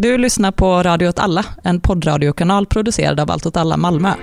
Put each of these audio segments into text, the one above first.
Du lyssnar på Radio åt alla, en poddradiokanal producerad av Allt åt alla Malmö.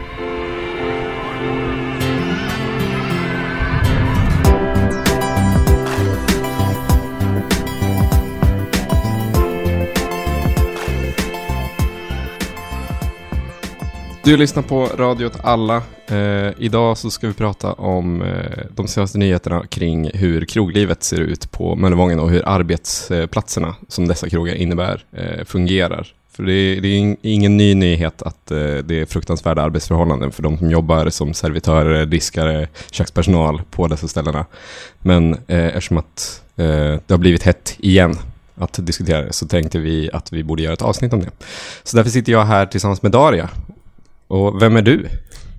Du lyssnar på Radio åt alla. Eh, idag så ska vi prata om eh, de senaste nyheterna kring hur kroglivet ser ut på Möllevången och hur arbetsplatserna som dessa krogar innebär eh, fungerar. För det är, det är ingen ny nyhet att eh, det är fruktansvärda arbetsförhållanden för de som jobbar som servitörer, diskare, kökspersonal på dessa ställena. Men eh, eftersom att eh, det har blivit hett igen att diskutera det så tänkte vi att vi borde göra ett avsnitt om det. Så därför sitter jag här tillsammans med Daria och vem är du?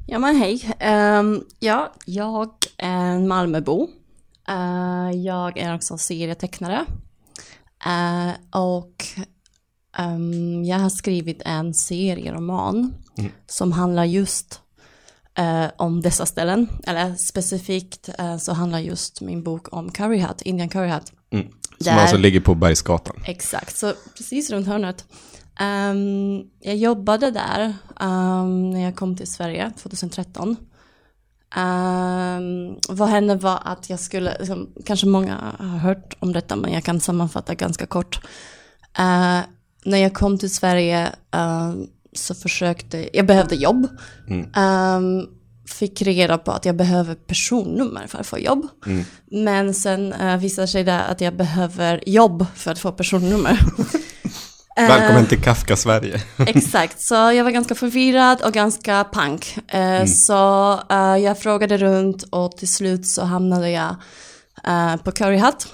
Ja men hej. Um, ja, jag är en Malmöbo. Uh, jag är också serietecknare. Uh, och um, jag har skrivit en serieroman mm. som handlar just uh, om dessa ställen. Eller specifikt så handlar just min bok om Curry Hut, Indian Curry Hut. Mm. Som Där, alltså ligger på Bergsgatan. Exakt, så precis runt hörnet. Um, jag jobbade där um, när jag kom till Sverige 2013. Um, ehm, vad hände var att jag skulle, liksom, kanske många har hört om detta men jag kan sammanfatta ganska kort. Uh, när jag kom till Sverige uh, så försökte, jag behövde jobb. Mm. fick reda på att jag behöver personnummer för att få jobb. Mm. Men sen uh, visade sig det att jag behöver jobb för att få personnummer. Välkommen uh, till Kafka Sverige. exakt, så jag var ganska förvirrad och ganska pank. Uh, mm. Så uh, jag frågade runt och till slut så hamnade jag på Curry Hut.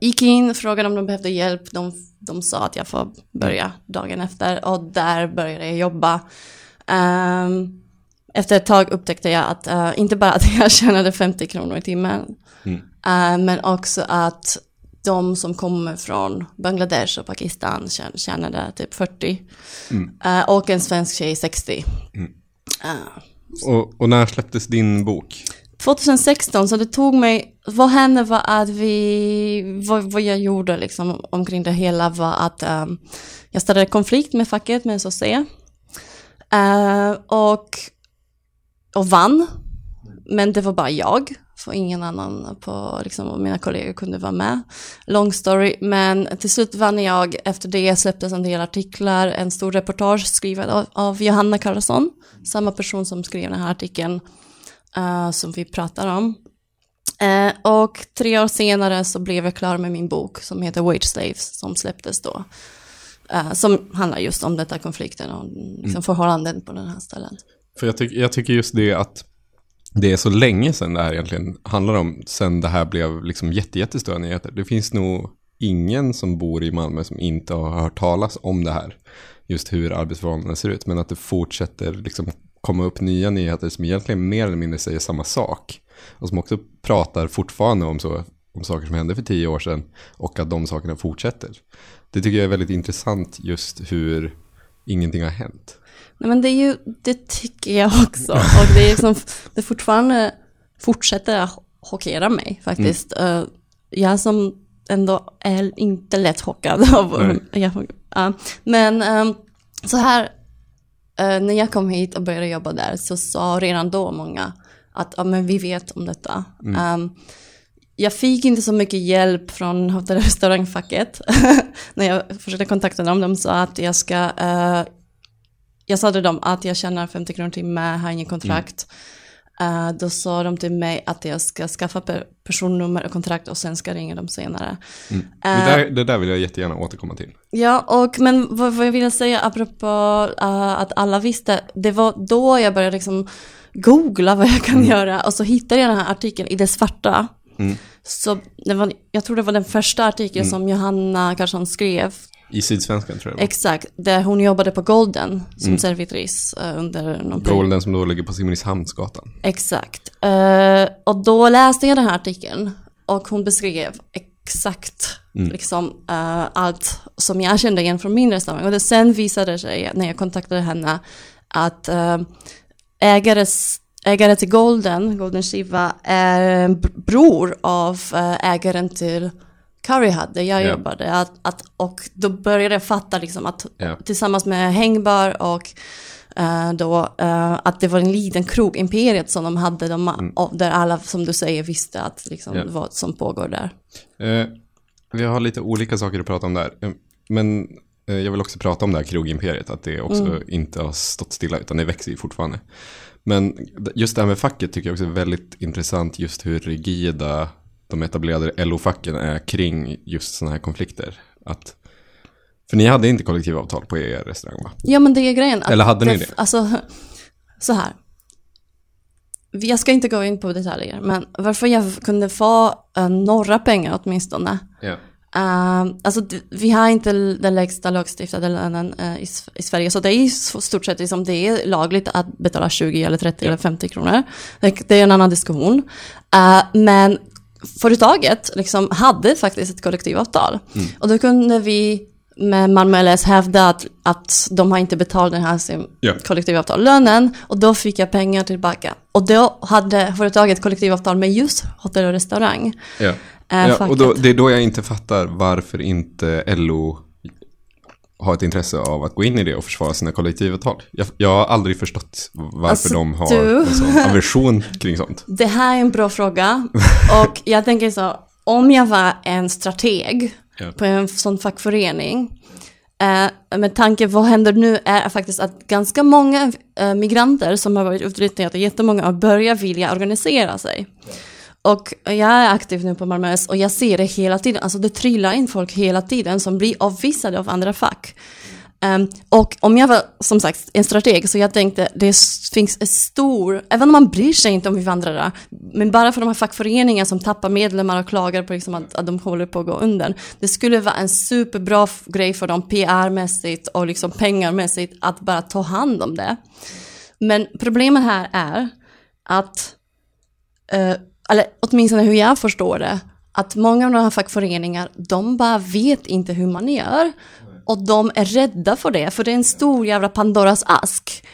Gick in, frågade om de behövde hjälp. De, de sa att jag får börja dagen efter och där började jag jobba. Um, efter ett tag upptäckte jag att inte bara att jag tjänade 50 kronor i timmen, mm. men också att de som kommer från Bangladesh och Pakistan tjänade typ 40. Mm. Uh, och en svensk tjej 60. Mm. Uh, och, och, när släpptes din bok? 2016, så det tog mig, vad hände var att vi, vad, vad jag gjorde liksom omkring det hela var att um, jag startade konflikt med facket med SOC. Uh, eh, och, och vann, men det var bara jag för ingen annan på liksom, mina kollegor kunde vara med. Long story, men till slut vann jag. Efter det släpptes en del artiklar, en stor reportage skriven av, av Johanna Karlsson, samma person som skrev den här artikeln uh, som vi pratar om. Uh, och tre år senare så blev jag klar med min bok som heter Wage Slaves som släpptes då. Uh, som handlar just om detta konflikten och liksom, mm. förhållanden på den här ställen. För jag, tyck, jag tycker just det att det är så länge sedan det här egentligen handlar om, sen det här blev liksom jätte, jättestora nyheter. Det finns nog ingen som bor i Malmö som inte har hört talas om det här. Just hur arbetsförhållandena ser ut. Men att det fortsätter liksom komma upp nya nyheter som egentligen mer eller mindre säger samma sak. Och som också pratar fortfarande om, så, om saker som hände för tio år sedan. Och att de sakerna fortsätter. Det tycker jag är väldigt intressant just hur ingenting har hänt. Nej, men det är ju, det tycker jag också. Och det är liksom, det fortfarande fortsätter chockera mig faktiskt. Mm. Jag som ändå är inte lätt chockad av, uh, men um, så här, uh, när jag kom hit och började jobba där så sa redan då många att ja, men vi vet om detta. Mm. Um, jag fick inte så mycket hjälp från hotell och restaurangfacket när jag försökte kontakta dem. De sa att jag ska uh, jag sa till dem att jag tjänar 50 kronor timme, har ingen kontrakt. Mm. Uh, då sa de till mig att jag ska skaffa personnummer och kontrakt och sen ska jag ringa dem senare. Mm. Det, där, det, där, vill jag jättegärna återkomma till. Ja, och, men vad, vad jag vill säga apropå uh, att alla visste, det var då jag började liksom googla vad jag kan mm. göra och så hittade jag den här artikeln i det svarta. Mm. Så det var, jag tror det var den första artikeln mm. som Johanna Karlsson skrev i Sydsvenskan tror jag Exakt, där hon jobbade på Golden som mm. servitris uh, under någon Golden som då ligger på Simrishamnsgatan. Exakt. Uh, och då läste jag den här artikeln och hon beskrev exakt mm. liksom, uh, allt som jag kände igen från min restaurang. Och det sen visade sig när jag kontaktade henne att uh, ägares, ägare till Golden, Golden Shiva, är bror av ägaren till Curry hade, jag Ja. jobbade. Att, att, och då började jag fatta liksom att Ja. tillsammans med Hängbar och eh, då eh, att det var en liten krog, imperiet som de hade, de, och där alla som du säger visste att liksom, Mm. Ja. vad som pågår där. Eh, vi har lite olika saker att prata om där. Eh, Men eh, jag vill också prata om det här krogimperiet, att det också Mm. inte har stått stilla, utan det växer ju fortfarande. Men just det här med facket tycker jag också är väldigt intressant, just hur rigida de etablerade LO-facken är kring just sådana här konflikter. Att, för ni hade inte kollektivavtal på er restaurang va? Ja men det är grejen. Eller hade ni det? Alltså, så här. Jag ska inte gå in på detaljer, men varför jag kunde få uh, några pengar åtminstone. Ja. Uh, alltså, vi har inte den lägsta lagstiftade lönen eh, i, i Sverige, så det är i stort sett liksom, det är lagligt att betala 20 eller 30 eller 50 kronor. Det, det är en annan diskussion. Eh, men företaget liksom, hade faktiskt ett kollektivavtal. Och då kunde vi med Malmö LS hävda att, att de har inte betalat den här sin Ja. kollektivavtal, lönen, och då fick jag pengar tillbaka. Och då hade företaget kollektivavtal med just hotell och restaurang. Ja. Eh, ja, och då, det är då jag inte fattar varför inte LO har ett intresse av att gå in i det och försvara sina kollektivavtal. Jag, jag har aldrig förstått varför Alltså, de har du- en sån aversion kring sånt. Det här är en bra fråga. Och jag tänker så, om jag var en strateg Ja. på en sån fackförening, eh, med tanke vad händer nu är faktiskt att ganska många eh, migranter som har varit utnyttjade, jättemånga har börjat vilja organisera sig. Och jag är aktiv nu på Malmö S och jag ser det hela tiden, alltså det trillar in folk hela tiden som blir avvisade av andra fack. Um, och om jag var som sagt en strateg så jag tänkte det finns en stor, även om man bryr sig inte om invandrare, men bara för de här fackföreningarna som tappar medlemmar och klagar på liksom att, att de håller på att gå under. Det skulle vara en superbra grej för dem PR-mässigt och liksom pengarmässigt att bara ta hand om det. Men problemet här är att uh, eller åtminstone hur jag förstår det, att många av de här fackföreningar, de bara vet inte hur man gör. Och de är rädda för det, för det är en stor jävla Pandoras ask.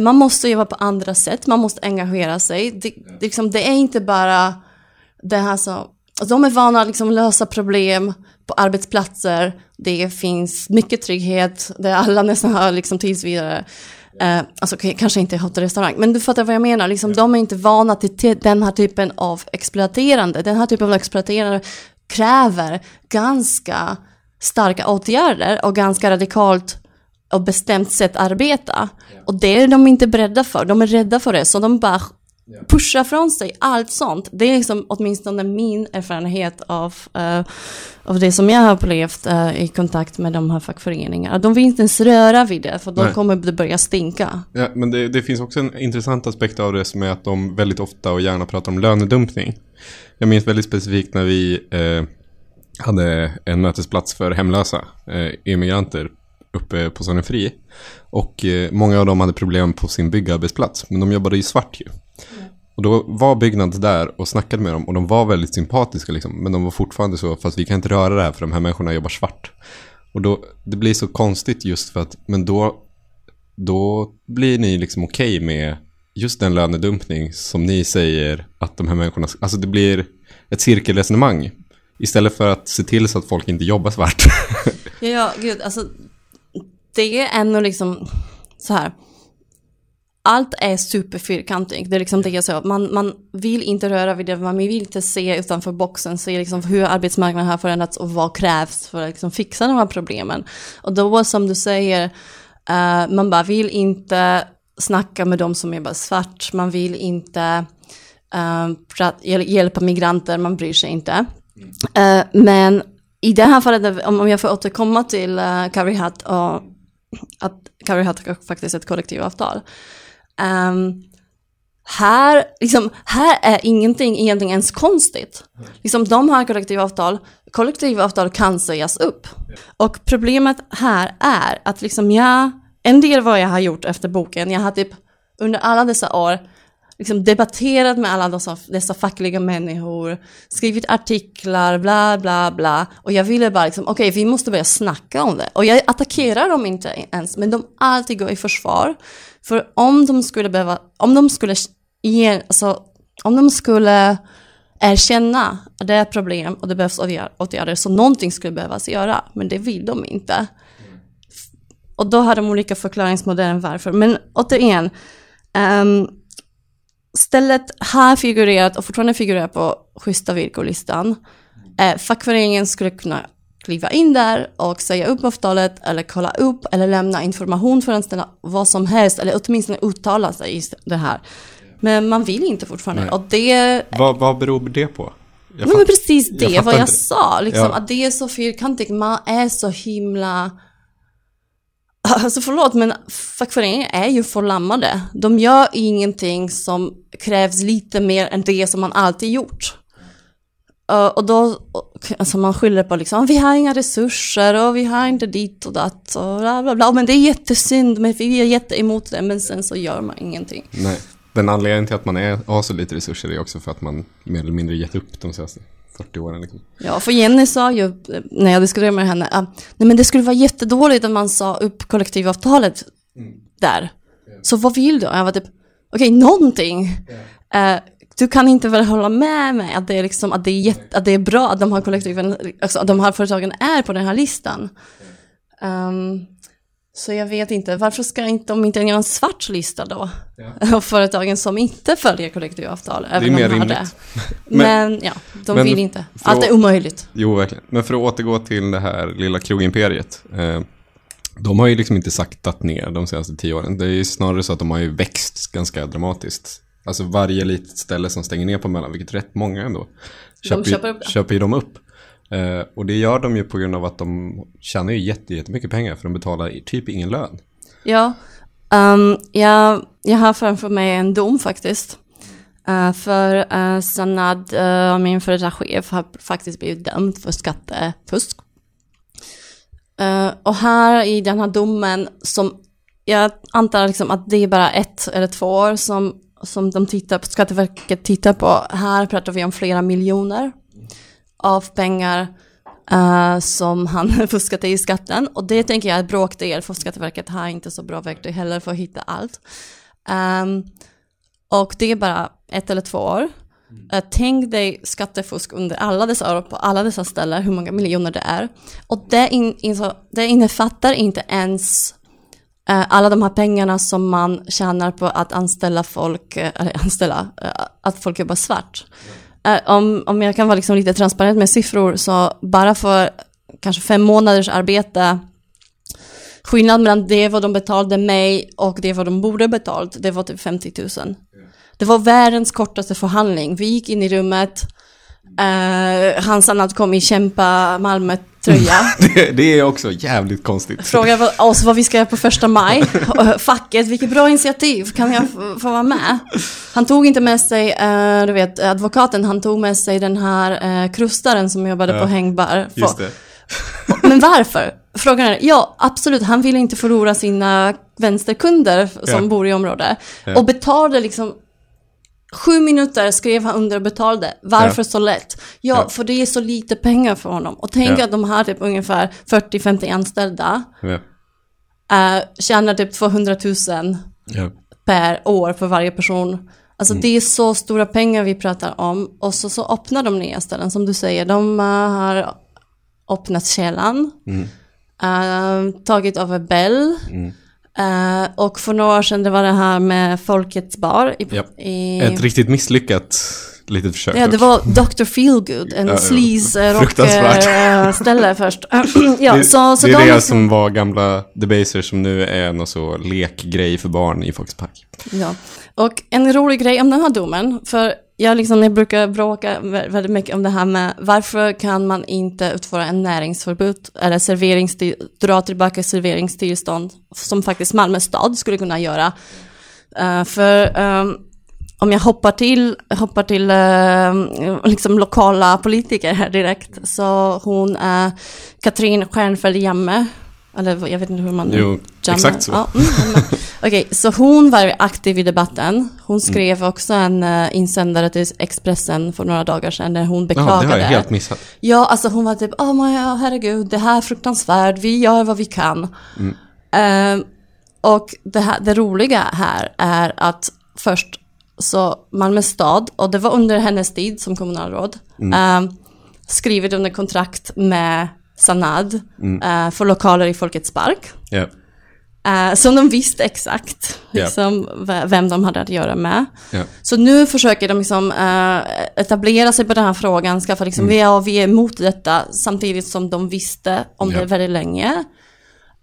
Man måste jobba på andra sätt, man måste engagera sig. Det, det, liksom, det är inte bara det här som... Alltså, de är vana att liksom lösa problem på arbetsplatser. Det finns mycket trygghet, där alla nästan har liksom tills vidare. Eh, alltså kanske inte hotell och restaurang, men du fattar vad jag menar. Liksom, De är inte vana till, den här typen av exploaterande. Den här typen av exploaterande kräver ganska starka åtgärder och ganska radikalt och bestämt sätt arbeta. Och det är de inte beredda för. De är rädda för det, så de bara pushar från sig allt sånt. Det är liksom åtminstone min erfarenhet av, eh, av det som jag har upplevt eh, i kontakt med de här fackföreningarna. De vill inte ens röra vid det, för då Nej. kommer det börja stinka. Ja, men det, det finns också en intressant aspekt av det som är att de väldigt ofta och gärna pratar om lönedumpning. Jag minns väldigt specifikt när vi eh, hade en mötesplats för hemlösa immigranter uppe på Sonnefri. Och många av dem hade problem på sin byggarbetsplats, men de jobbade ju svart ju. Och då var Byggnads där och snackade med dem och de var väldigt sympatiska liksom, men de var fortfarande så, fast vi kan inte röra det här för de här människorna jobbar svart. Och då, det blir så konstigt just för att, men då då blir ni liksom okej med just den lönedumpning som ni säger att de här människorna, alltså det blir ett cirkelresonemang istället för att se till så att folk inte jobbar svart. Ja, ja, gud, alltså det är ändå liksom så här. Allt är superfyrkantigt, det är liksom det jag sa. Man, man vill inte röra vid det, man vill inte se utanför boxen, se liksom hur arbetsmarknaden har förändrats och vad krävs för att liksom fixa de här problemen. Och då som du säger, eh, man bara vill inte snacka med de som jobbar svart, man vill inte hjäl- hjälpa migranter, man bryr sig inte. Eh, men i det här fallet, om jag får återkomma till uh, Hatt och att har faktiskt ett kollektivavtal. Ehm, här, liksom, här är ingenting egentligen ens konstigt. Liksom, de har kollektivavtal, kollektivavtal kan sägas upp. Och problemet här är att liksom jag, en del vad jag har gjort efter boken, jag har typ under alla dessa år liksom debatterat med alla dessa, dessa fackliga människor, skrivit artiklar, bla bla bla. Och jag ville bara liksom, okej, vi måste börja snacka om det. Och jag attackerar dem inte ens, men de alltid går i försvar. För om de skulle behöva, om de skulle, ge, alltså, om de skulle erkänna att det är ett problem och det behövs åtgärder, så någonting skulle behövas göra, men det vill de inte. Och då har de olika förklaringsmodeller varför. Men återigen, um, stället har figurerat och fortfarande figurerar på schyssta villkorlistan. Eh, fackföreningen skulle kunna kliva in där och säga upp avtalet eller kolla upp eller lämna information för anställda, vad som helst, eller åtminstone uttala sig i det här. Men man vill inte fortfarande. Nej. Och det Vad, vad beror det på? Jag fatt- men precis jag det, fattar vad jag inte. sa. Liksom, Ja. Att det är så fyrkantigt, man är så himla... Alltså förlåt, men fackföreningar är ju förlammade. De gör ingenting som krävs lite mer än det som man alltid gjort. Uh, och då, alltså man skyller på liksom, vi har inga resurser och vi har inte dit och datt och bla bla bla. Men det är jättesynd, men vi är jätteemot det, men sen så gör man ingenting. Nej. Den anledningen till att man är, har så lite resurser är också för att man mer eller mindre gett upp de senaste 40 åren. Liksom. Ja, för Jenny sa ju, eh, när jag diskuterade med henne, ah, nej men det skulle vara jättedåligt om man sa upp kollektivavtalet där. Så vad vill du? Jag var typ, okej, någonting. Eh, du kan inte väl hålla med mig att det är, liksom, att det är, jätte, att det är bra att de här kollektiven, alltså att de här företagen är på den här listan. Ehm, så jag vet inte, varför ska inte de inte göra en svart lista då? Av företagen som inte följer kollektivavtal. även om mer de rimligt. det. Men- Men, ja, de men vill inte. Allt är omöjligt. Jo, verkligen. Men för att återgå till det här lilla krogimperiet. Eh, de har ju liksom inte saktat ner de senaste tio åren. Det är ju snarare så att de har ju växt ganska dramatiskt. Alltså varje litet ställe som stänger ner på Mällan, vilket är rätt många ändå, köper, köper ju, upp det. köper ju de upp. Eh, och det gör de ju på grund av att de tjänar ju jätte, jättemycket pengar för de betalar typ ingen lön. Ja, um, jag, jag har framför mig en dom faktiskt. Uh, för uh, Sanad, uh, min före detta chef, har faktiskt blivit dömd för skattefusk. Uh, och här i den här domen, som jag antar liksom att det är bara ett eller två år som, som de tittar på, Skatteverket tittar på. Här pratar vi om flera miljoner av pengar eh, som han fuskat i skatten. Och det tänker jag är bråkdel, för Skatteverket har inte så bra verktyg heller för att hitta allt. Ehm, och det är bara ett eller två år. Eh, tänk dig skattefusk under alla dessa år på alla dessa ställen, hur många miljoner det är. Och det, in, in, det innefattar inte ens alla de här pengarna som man tjänar på att anställa folk, eh, eller anställa, eh, att folk jobbar svart. Eh, om, om jag kan vara liksom lite transparent med siffror, så bara för kanske fem månaders arbete, skillnad mellan det vad de betalade mig och det vad de borde betalt, det var typ 50 000. Det var världens kortaste förhandling. Vi gick in i rummet, eh, Hans Annat kom i kämpa Malmö-tröja. Det, det är också jävligt konstigt. Frågade oss vad vi ska göra på första maj. Facket, vilket bra initiativ, kan jag få vara med? Han tog inte med sig, eh, du vet, advokaten, han tog med sig den här eh, krustaren som jobbade Ja, på hängbar. Just det. Men varför? Frågan är, ja absolut, han ville inte förlora sina vänsterkunder som Ja. bor i området. Ja. Och betalade liksom, sju minuter skrev han under och betalade. Varför Ja. så lätt? Ja, Ja. för det är så lite pengar för honom. Och tänk Ja. att de har typ ungefär 40-50 anställda. Ja. Uh, tjänar typ 200 000 Ja. per år för varje person. Alltså Mm. det är så stora pengar vi pratar om. Och så, så öppnar de nya ställen, som du säger. De eh, har öppnat källan, Mm. eh, tagit över Bell. Mm. Eh, och för några år sedan det var det här med Folkets bar. I, Japp. i, Ett riktigt misslyckat litet försök. Ja, det var Dr. Feelgood, en Ja, ja. sleaze rock Fruktansvärt. eh, ställe först. ja, det, så, så det är de det liksom- som var gamla Debaser som nu är någon så lekgrej för barn i Folkets Park. Ja, och en rolig grej om den här domen, för jag, liksom, jag brukar bråka väldigt mycket om det här med varför kan man inte utföra en näringsförbud eller serveringstill, dra tillbaka serveringstillstånd som faktiskt Malmö stad skulle kunna göra. Uh, för um, om jag hoppar till, hoppar till uh, liksom lokala politiker här direkt, så hon är Katrin Stjernfeldt Jamme, eller jag vet inte hur man Jo, Jamme. exakt så. Ja, mm. Okej, så hon var aktiv i debatten. Hon skrev också en uh, insändare till Expressen för några dagar sedan där hon beklagade. det har jag helt missat. Ja, alltså hon var typ, oh my, ja, herregud, det här är fruktansvärt, vi gör vad vi kan. Mm. Ehm, och det, här, det roliga här är att först så Malmö stad, och det var under hennes tid som kommunalråd, Mm. eh, skrivit under kontrakt med Sanad Mm. eh, för lokaler i Folkets park. Ja. Eh, som de visste exakt liksom, v- vem de hade att göra med. Ja. Så nu försöker de liksom, eh, etablera sig på den här frågan, skaffa liksom, Mm. vi, är, vi är emot detta, samtidigt som de visste om Ja. det väldigt länge.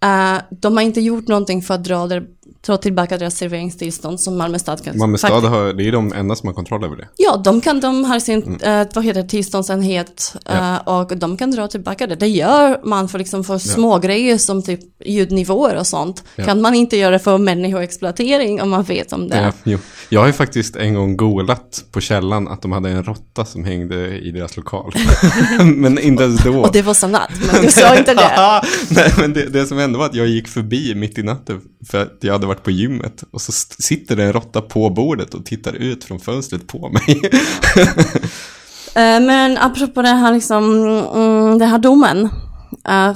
Eh, de har inte gjort någonting för att dra, der, dra tillbaka deras serveringstillstånd som Malmö stad kan Malmö stad har, det är de enda som har kontroll över det. Ja, de, kan, de har sin Mm. eh, vad heter tillståndsenhet Ja. eh, och de kan dra tillbaka det. Det gör man för, liksom, för små grejer som typ ljudnivåer och sånt. Ja. Kan man inte göra för människoexploatering om man vet om det. Ja, jo. Jag har ju faktiskt en gång googlat på källan att de hade en råtta som hängde i deras lokal. men inte ens då. Och det var Sanat, men du sa inte det. Nej, men det, det som hände var att jag gick förbi mitt i natten för att jag hade varit på gymmet och så sitter det en råtta på bordet och tittar ut från fönstret på mig. Eh, men apropå det här, liksom, mm, det här domen. eh,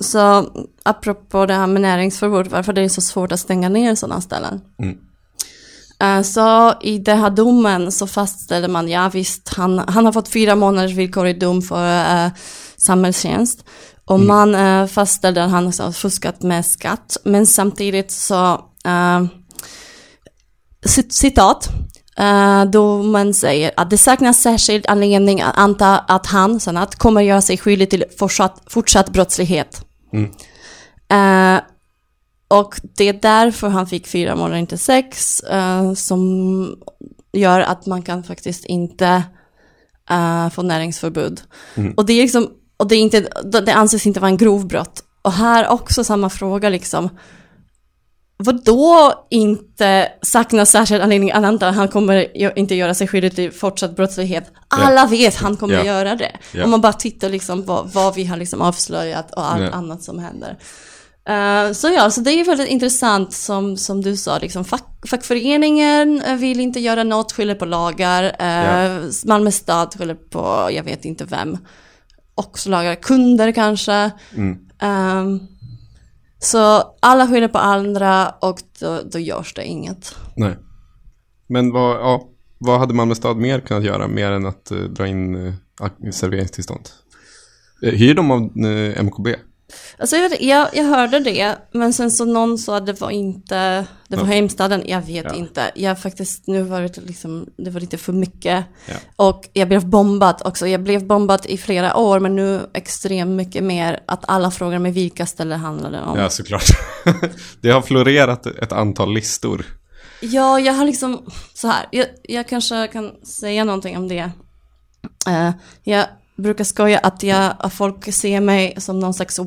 så apropå det här med näringsförbud, varför det är så svårt att stänga ner sådana ställen. Mm. Eh, Så i den här domen så fastställde man, ja visst, han, han har fått fyra månaders villkorlig dom för uh, samhällstjänst. Och man uh, fastställde att han har fuskat med skatt, men samtidigt så, cit- citat, uh, domen säger att det saknas särskild anledning att anta att han, Sanat, kommer göra sig skyldig till fortsatt, fortsatt brottslighet. Mm. Eh, och det är därför han fick fyra månader, inte sex, eh, som gör att man kan faktiskt inte eh, få näringsförbud. Och det är liksom, och det, är inte, det anses inte vara en grov brott. Och här också samma fråga liksom. Vad då inte saknas särskild anledning att anta han kommer inte göra sig skyldig till fortsatt brottslighet. Alla vet han kommer Ja. göra det. Ja. Om man bara tittar liksom på vad vi har liksom avslöjat och allt annat som händer. Eh, så ja, så det är väldigt intressant som, som du sa, liksom fack, fackföreningen eh, vill inte göra något, skyller på lagar. Uh, Malmö stad skyller på, jag vet inte vem. Också lagar, kunder kanske. Mm. Ehm, så alla skyller på andra och då, då görs det inget. Nej. Men vad, ja, vad hade Malmö stad mer kunnat göra mer än att eh, dra in uh, serveringstillstånd? Hyr de av MKB? Alltså jag, vet, jag, jag hörde det, men sen så någon sa att det var inte, det var Ja. hemstaden, jag vet Ja. inte. Jag har faktiskt, nu var det liksom, det var lite för mycket. Ja. Och jag blev bombad också, jag blev bombad i flera år, men nu extremt mycket mer att alla frågar mig vilka ställen handlar det om. Ja, såklart. det har florerat ett antal listor. Ja, jag har liksom, så här, jag, jag kanske kan säga någonting om det. Eh, jag brukar skoja att, jag, folk ser mig som någon slags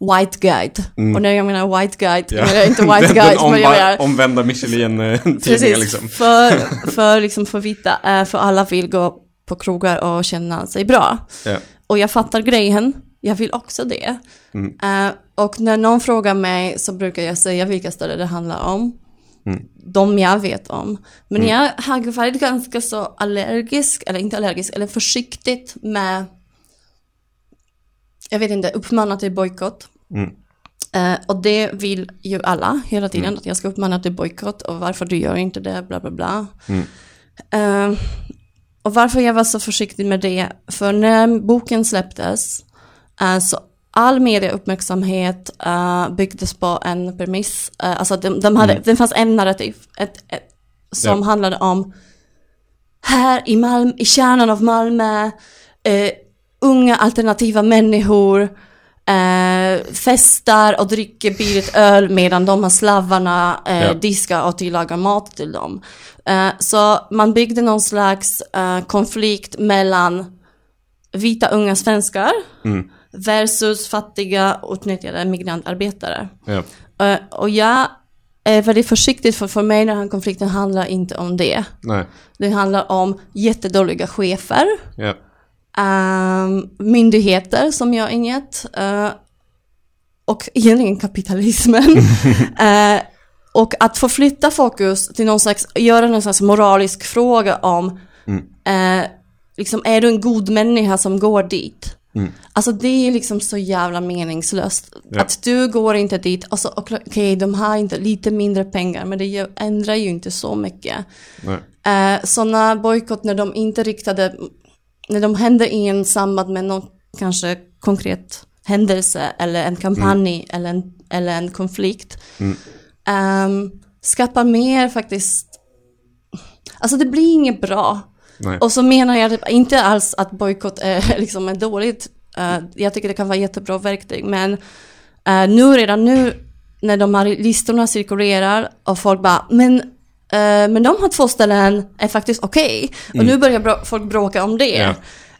white guide. Och när jag menar white guide, Mm. Ja. jag inte white den, guide, den men jag menar... omvända Michelin-tidningen liksom. för, för, liksom för vita, eh, för alla vill gå på krogar och känna sig bra. Ja. Och jag fattar grejen, jag vill också det. Mm. Eh, och när någon frågar mig så brukar jag säga vilka ställen det handlar om. Mm. De jag vet om. Men jag har varit ganska så allergisk, eller inte allergisk, eller försiktigt med, jag vet inte, uppmana till bojkott. Mm. Eh, och det vill ju alla hela tiden, att jag ska uppmana till bojkott och varför du gör inte det, bla bla bla. Mm. Eh, och varför jag var så försiktig med det, för när boken släpptes, eh, så all mediauppmärksamhet uh, byggdes på en premiss. Eh, alltså de, de hade, det fanns en narrativ, ett, ett, som Ja. handlade om här i, Malm, i kärnan av Malmö, eh, unga alternativa människor eh, festar och dricker billigt öl medan de här slavarna eh, Ja. diskar och tillagar mat till dem. Eh, så man byggde någon slags eh, konflikt mellan vita unga svenskar Mm. Versus fattiga utnyttjade migrantarbetare. Ja. Eh, och jag är väldigt försiktig för för mig den här konflikten handlar inte om det. Nej. Det handlar om jättedåliga chefer, Ja. ehm, myndigheter som gör inget eh, och egentligen kapitalismen. Eh, och att förflytta fokus till någon slags, göra någon slags moralisk fråga om, Mm. eh, liksom är du en god människa som går dit? Alltså det är liksom så jävla meningslöst. Ja. Att du går inte dit och så, okej, okay, de har inte lite mindre pengar, men det ändrar ju inte så mycket. Nej. Eh, sådana bojkott när de inte riktade, när de hände i en samband med någon kanske konkret händelse eller en kampanj eller, en, eller en konflikt. ehm, skapar mer faktiskt, alltså det blir inget bra. Nej. Och så menar jag typ inte alls att bojkott är liksom är dåligt. Eh, jag tycker det kan vara jättebra verktyg. Men eh, nu redan nu när de här listorna cirkulerar och folk bara men, eh, men de här två ställen är faktiskt okej. Och nu börjar folk bråka om det. Ja.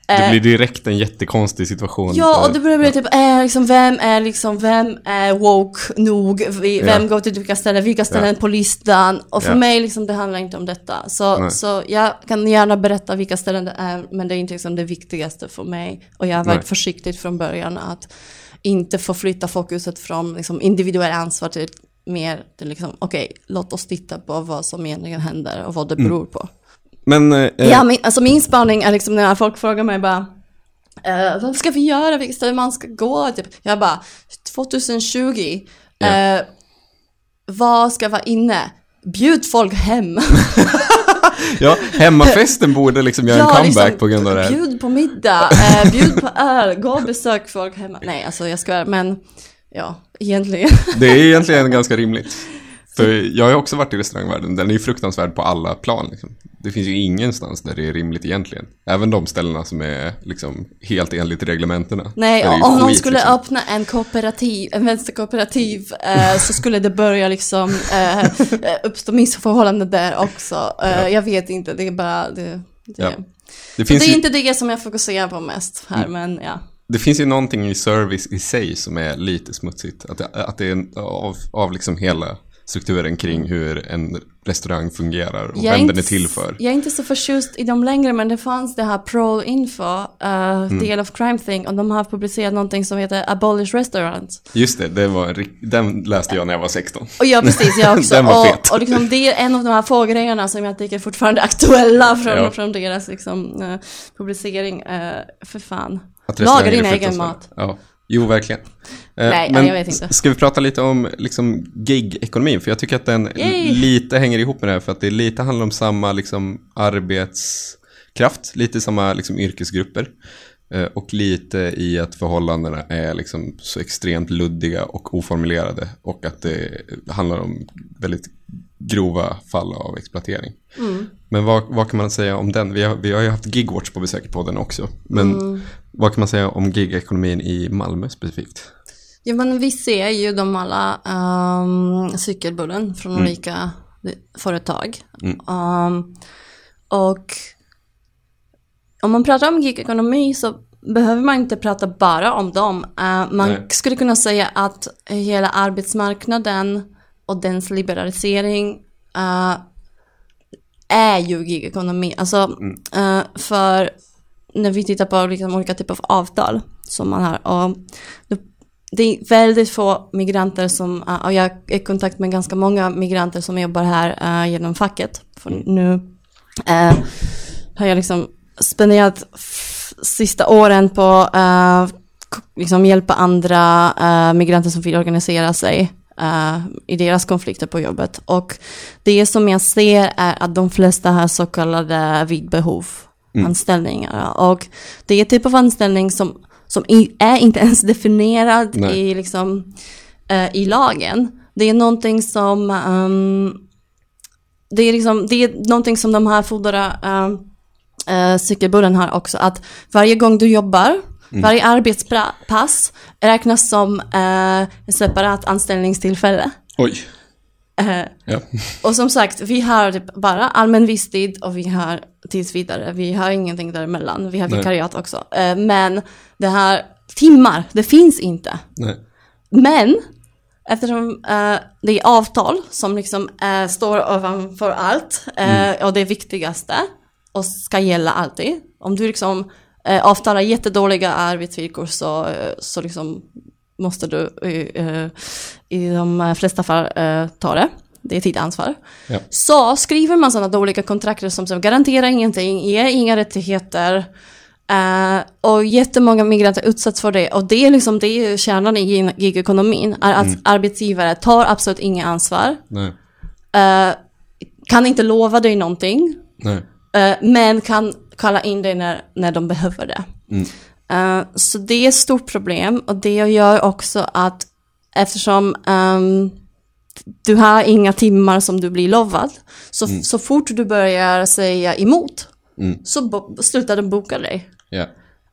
Det blir direkt en jättekonstig situation. Eh. Ja, och det börjar bli typ, eh, liksom, vem är liksom, vem är woke nog? Vi, Ja. Vem går till vilka ställen, vilka ställen Ja. på listan? Och för Ja. mig, liksom, det handlar inte om detta. Så, Nej. så jag kan gärna berätta vilka ställen det är, men det är inte liksom det viktigaste för mig. Och jag har varit Nej. försiktig från början att inte förflytta fokuset från liksom, individuell ansvar till mer till liksom, okej, låt oss titta på vad som egentligen händer och vad det beror på. Men, eh, Ja, min, alltså min spaning är liksom när folk frågar mig bara eh, vad ska vi göra, vilket ställe man ska gå, typ. Jag bara 2020, Ja. eh, vad ska vara inne? Bjud folk hem. ja, hemmafesten borde liksom göra en Ja, comeback liksom, på grund av det här. Bjud på middag, eh, bjud på öl, gå och besök folk hemma. Nej, alltså jag skojar, men ja, egentligen. Det är egentligen ganska rimligt. För jag har också varit i restaurangvärlden, den är ju fruktansvärd på alla plan. Liksom. Det finns ju ingenstans där det är rimligt egentligen. Även de ställena som är liksom helt enligt reglementena. Nej, om någon skit, skulle liksom. öppna en kooperativ, en vänsterkooperativ, eh, så skulle det börja liksom eh, uppstå missförhållanden där också. Eh, Jag vet inte, det är bara det. det. Ja. Det det är ju, inte det som jag fokuserar på mest här, men ja. det finns ju någonting i service i sig som är lite smutsigt. Att det, att det är av, av liksom hela strukturen kring hur en restaurang fungerar och Jag är vem den är inte till för. Jag är inte så förtjust i dem längre, men det fanns det här Pro Info, uh, Mm. Del of Crime Thing, och de har publicerat någonting som heter Abolish Restaurants. Just det, det var, den läste jag när jag var 16. Och ja, precis, jag också. Den var och, fet. och liksom, det är en av de här få grejerna som jag tycker fortfarande är aktuella från, Ja. från deras liksom, eh, publicering. Uh, för fan. Att Laga restauranger din är egen mat. Ja, jo verkligen. Eh, Nej, men jag vet inte. Ska vi prata lite om liksom, gig-ekonomin? För jag tycker att den Yay! lite hänger ihop med det här. För att det lite handlar om samma liksom, arbetskraft, lite samma liksom, yrkesgrupper. Eh, och lite i att förhållandena är liksom, så extremt luddiga och oformulerade. Och att det handlar om väldigt grova fall av exploatering. Mm. Men vad, vad kan man säga om den? Vi har, vi har ju haft Gigwatch på besök på den också. Men Mm. Vad kan man säga om gigekonomin i Malmö specifikt? Ja, men vi ser ju de alla um, cykelbullen från Mm. olika företag. Um, och om man pratar om gigekonomi så behöver man inte prata bara om dem. Uh, man Nej. skulle kunna säga att hela arbetsmarknaden och dens liberalisering uh, är ju gigekonomi. Alltså, uh, för när vi tittar på liksom olika typer av avtal som man har. Och det, är väldigt få migranter som, eh, och jag är i kontakt med ganska många migranter som jobbar här eh, genom facket. För nu eh, har jag liksom spenderat sista åren på att liksom hjälpa andra migranter som vill organisera sig uh, i deras konflikter på jobbet. Och det som jag ser är att de flesta har så kallade vid behov anställningar. Och det är typ av anställning som, som är inte ens definierad Nej. i, liksom, eh, i lagen. Det är någonting som ehm, det är, liksom, det är någonting som de här fodra uh, cykelbullen har också. Att varje gång du jobbar, varje arbetspass räknas som uh, en separat anställningstillfälle. Oj. Eh, Ja. och som sagt, vi har typ bara allmän visstid och vi har tills vidare. Vi har ingenting däremellan. Vi har vikariat också. Eh, men det här timmar, det finns inte. Nej. Men eftersom eh, det är avtal som liksom står ovanför allt eh, och det viktigaste och ska gälla alltid. Om du liksom avtalar jättedåliga arbetsvillkor så, så liksom måste du eh, i de flesta fall eh, ta det. Det är ditt ansvar. Ja. Så skriver man sådana dåliga kontrakt som så garanterar ingenting, ger inga rättigheter Eh, och jättemånga migranter utsätts för det. Och det är liksom det är kärnan i gigekonomin. Är att arbetsgivare tar absolut inga ansvar. Eh, kan inte lova dig någonting. Eh, men kan kalla in dig när, när de behöver det. Mm. Eh, så det är ett stort problem. Och det gör också att eftersom ehm, du har inga timmar som du blir lovad. Så, så fort du börjar säga emot Mm. så slutar de boka dig. Ja.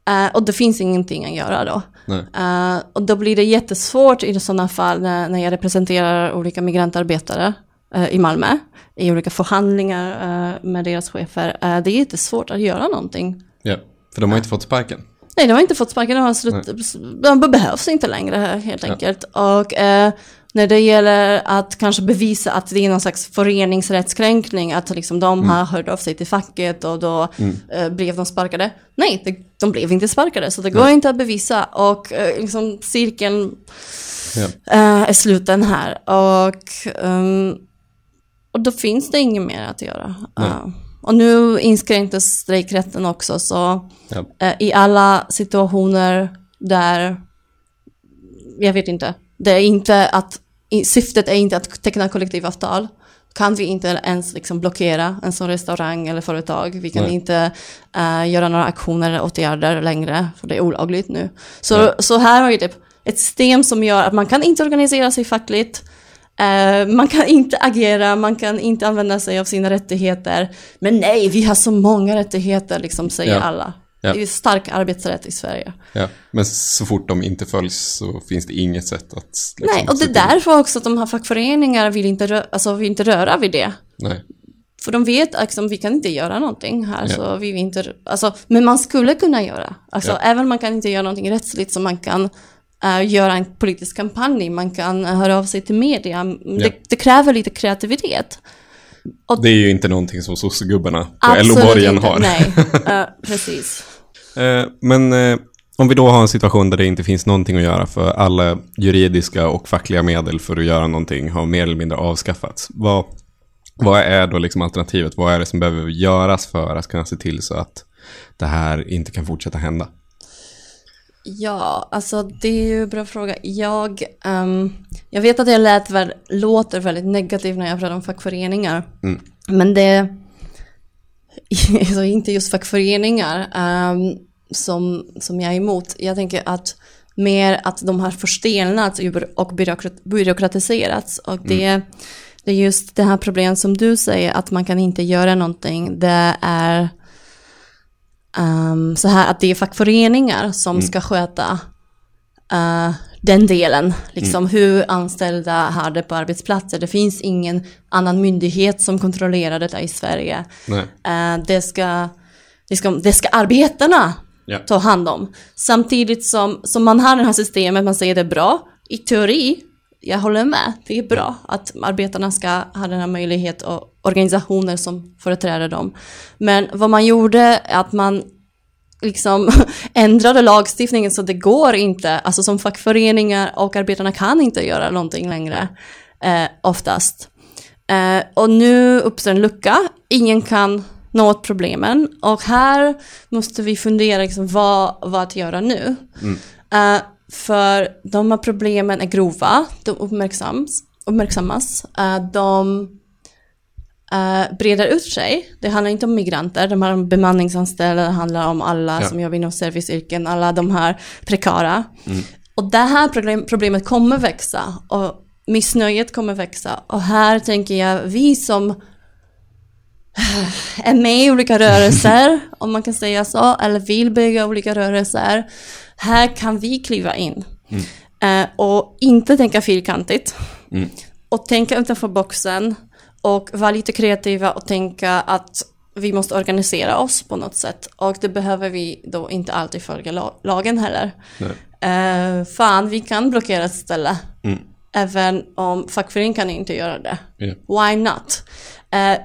Eh, och det finns ingenting att göra då. Eh, och då blir det jättesvårt i sådana fall när, när jag representerar olika migrantarbetare eh, i Malmö. I olika förhandlingar med deras chefer. Det är jättesvårt att göra någonting. ja. För de har inte fått sparken. Nej, de har inte fått sparken, de, har slut, de behövs inte längre helt Ja. enkelt. Och eh, när det gäller att kanske bevisa att det är någon slags föreningsrättskränkning, att liksom de Mm. har hört av sig till facket och då eh, blev de sparkade. Nej, det, de blev inte sparkade, så det går inte att bevisa. Och eh, liksom cirkeln Ja. eh, är sluten här. Och, ehm, och då finns det inget mer att göra. Nej. Och nu inskränktes strejkrätten också, så Ja. eh, i alla situationer där, jag vet inte, det är inte att, syftet är inte att teckna kollektivavtal, kan vi inte ens liksom blockera en sån restaurang eller företag. Vi kan Nej. inte eh, göra några aktioner eller åtgärder längre, för det är olagligt nu. Så, så här har vi typ ett system som gör att man kan inte organisera sig fackligt, man kan inte agera, man kan inte använda sig av sina rättigheter. Men nej, vi har så många rättigheter, liksom säger Ja. alla. Ja. Det är stark arbetsrätt i Sverige. Ja. Men så fort de inte följs så finns det inget sätt att... liksom, nej, och det är därför också att de här fackföreningarna vill inte, rö- alltså, vill inte röra vid det. Nej. För de vet att liksom, vi kan inte göra någonting här, Ja. så vi inte, alltså, men man skulle kunna göra. Alltså, även om man kan inte göra någonting rättsligt, så man kan eh, göra en politisk kampanj, man kan uh, höra av sig till media. Det, det kräver lite kreativitet. Det är ju inte någonting som sossegubbarna på LO-borgen har. Nej, Eh, precis. Eh, Men eh, om vi då har en situation där det inte finns någonting att göra för alla juridiska och fackliga medel för att göra någonting har mer eller mindre avskaffats. Vad, vad är då liksom alternativet? Vad är det som behöver göras för att kunna se till så att det här inte kan fortsätta hända? Ja, alltså det är ju en bra fråga. Jag, ehm, jag vet att jag lät väl, låter väldigt negativ när jag pratar om fackföreningar. Mm. Men det alltså inte just fackföreningar ehm, som, som jag är emot. Jag tänker att mer att de har förstelnats och byråkrat, byråkratiserats. Och det, det är just det här problemet som du säger, att man kan inte göra någonting. Det är ehm, så här att det är fackföreningar som ska sköta eh, den delen, liksom hur anställda har det på arbetsplatser. Det finns ingen annan myndighet som kontrollerar detta i Sverige. Eh, det, ska, det, ska, det ska arbetarna Ja. ta hand om. Samtidigt som, som man har det här systemet, man säger det är bra. I teori, jag håller med, det är bra att arbetarna ska ha den här möjligheten och organisationer som företräder dem. Men vad man gjorde är att man liksom ändrade lagstiftningen så det går inte, alltså som fackföreningar och arbetarna kan inte göra någonting längre, eh, oftast. Eh, och nu uppstår en lucka, ingen kan nå åt problemen och här måste vi fundera liksom, vad, vad att göra nu. Eh, för de här problemen är grova, de uppmärksammas, uppmärksammas eh, de eh, breder ut sig. Det handlar inte om migranter, de här bemanningsanställda, det handlar om alla Ja. som jobbar inom serviceyrken, alla de här prekara. Och det här problem, problemet kommer växa och missnöjet kommer växa. Och här tänker jag, vi som är med i olika rörelser, om man kan säga så, eller vill bygga olika rörelser, här kan vi kliva in. Eh, och inte tänka fyrkantigt. Mm. Och tänka utanför boxen och vara lite kreativa och tänka att vi måste organisera oss på något sätt. Och det behöver vi då inte alltid följa la- lagen heller. Eh, fan, vi kan blockera ett ställe. Mm. Även om fackföreningen kan inte göra det. Ja. Why not? Eh,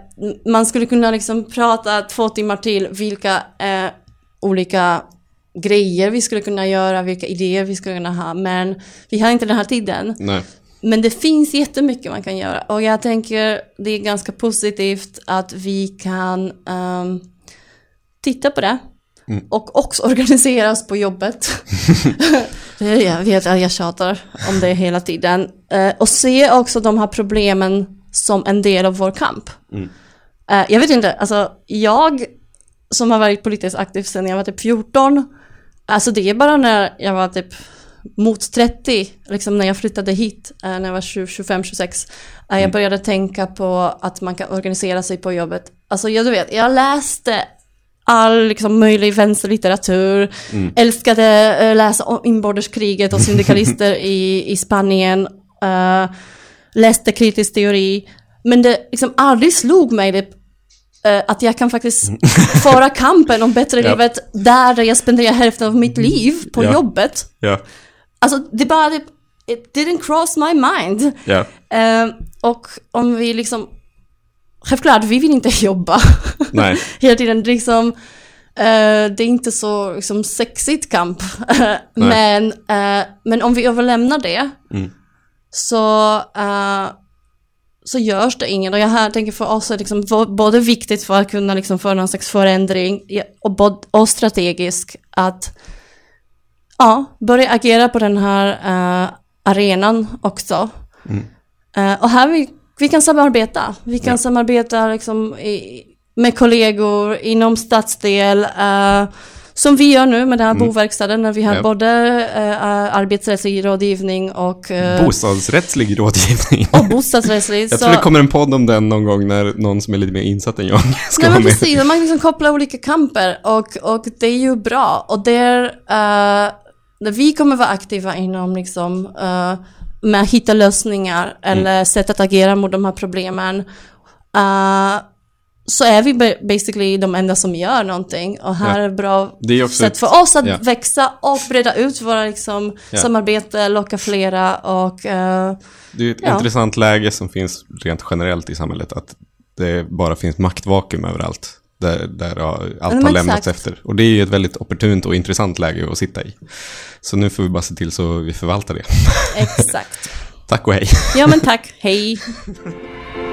man skulle kunna liksom prata två timmar till vilka eh, olika grejer vi skulle kunna göra, vilka idéer vi skulle kunna ha. Men vi har inte den här tiden. Nej. Men det finns jättemycket man kan göra. Och jag tänker det är ganska positivt att vi kan ehm, titta på det. och också organiseras på jobbet. Jag vet att jag tjatar om det hela tiden. Eh, och se också de här problemen som en del av vår kamp. Eh, jag vet inte, alltså jag som har varit politiskt aktiv sedan jag var typ 14, alltså det är bara när jag var typ mot 30, liksom när jag flyttade hit, eh, när jag var 20, 25, 26, eh, jag började tänka på att man kan organisera sig på jobbet. Alltså jag, du vet, jag läste all liksom, möjlig vänsterlitteratur, älskade uh, läsa om inbördeskriget och syndikalister i, i Spanien, eh, läste kritisk teori, men det liksom aldrig slog mig det, att jag kan faktiskt föra kampen om bättre Ja. livet där jag spenderar hälften av mitt liv på Ja. jobbet. Ja, Alltså det bara, det, it didn't cross my mind. ja, Eh, och om vi liksom, självklart vi vill inte jobba nej, hela tiden. Liksom, eh, det är inte så liksom, sexigt kamp. men, eh, men om vi överlämnar det Mm. så, eh, så görs det inget. Och jag här tänker för oss är det liksom både viktigt för att kunna liksom få någon slags förändring och, bod- och strategisk att ja, börja agera på den här eh, arenan också. Eh, och här vi, vi kan samarbeta. Vi kan Ja. samarbeta liksom i, med kollegor inom stadsdel. eh, som vi gör nu med den här boverkstaden när vi har Ja. både uh, arbetsrättslig rådgivning och, eh, bostadsrättslig rådgivning. och bostadsrättslig. Jag tror det kommer en podd om den någon gång när någon som är lite mer insatt än jag ska Nej vara med. precis, man liksom koppla olika kamper och, och det är ju bra. Och där, eh, där vi kommer vara aktiva inom liksom, eh, med att hitta lösningar eller sätt att agera mot de här problemen. eh, så är vi ba- basically de enda som gör någonting. Och här Ja. är ett bra sätt för oss att ja. växa och breda ut våra liksom, Ja. samarbete, locka flera och eh, Det är ett intressant läge som finns rent generellt i samhället. Att det bara finns maktvakuum överallt. Där, där allt har lämnats exakt. efter. Och det är ju ett väldigt opportunt och intressant läge att sitta i. Så nu får vi bara se till så vi förvaltar det. exakt. Tack och hej. Ja men tack, hej.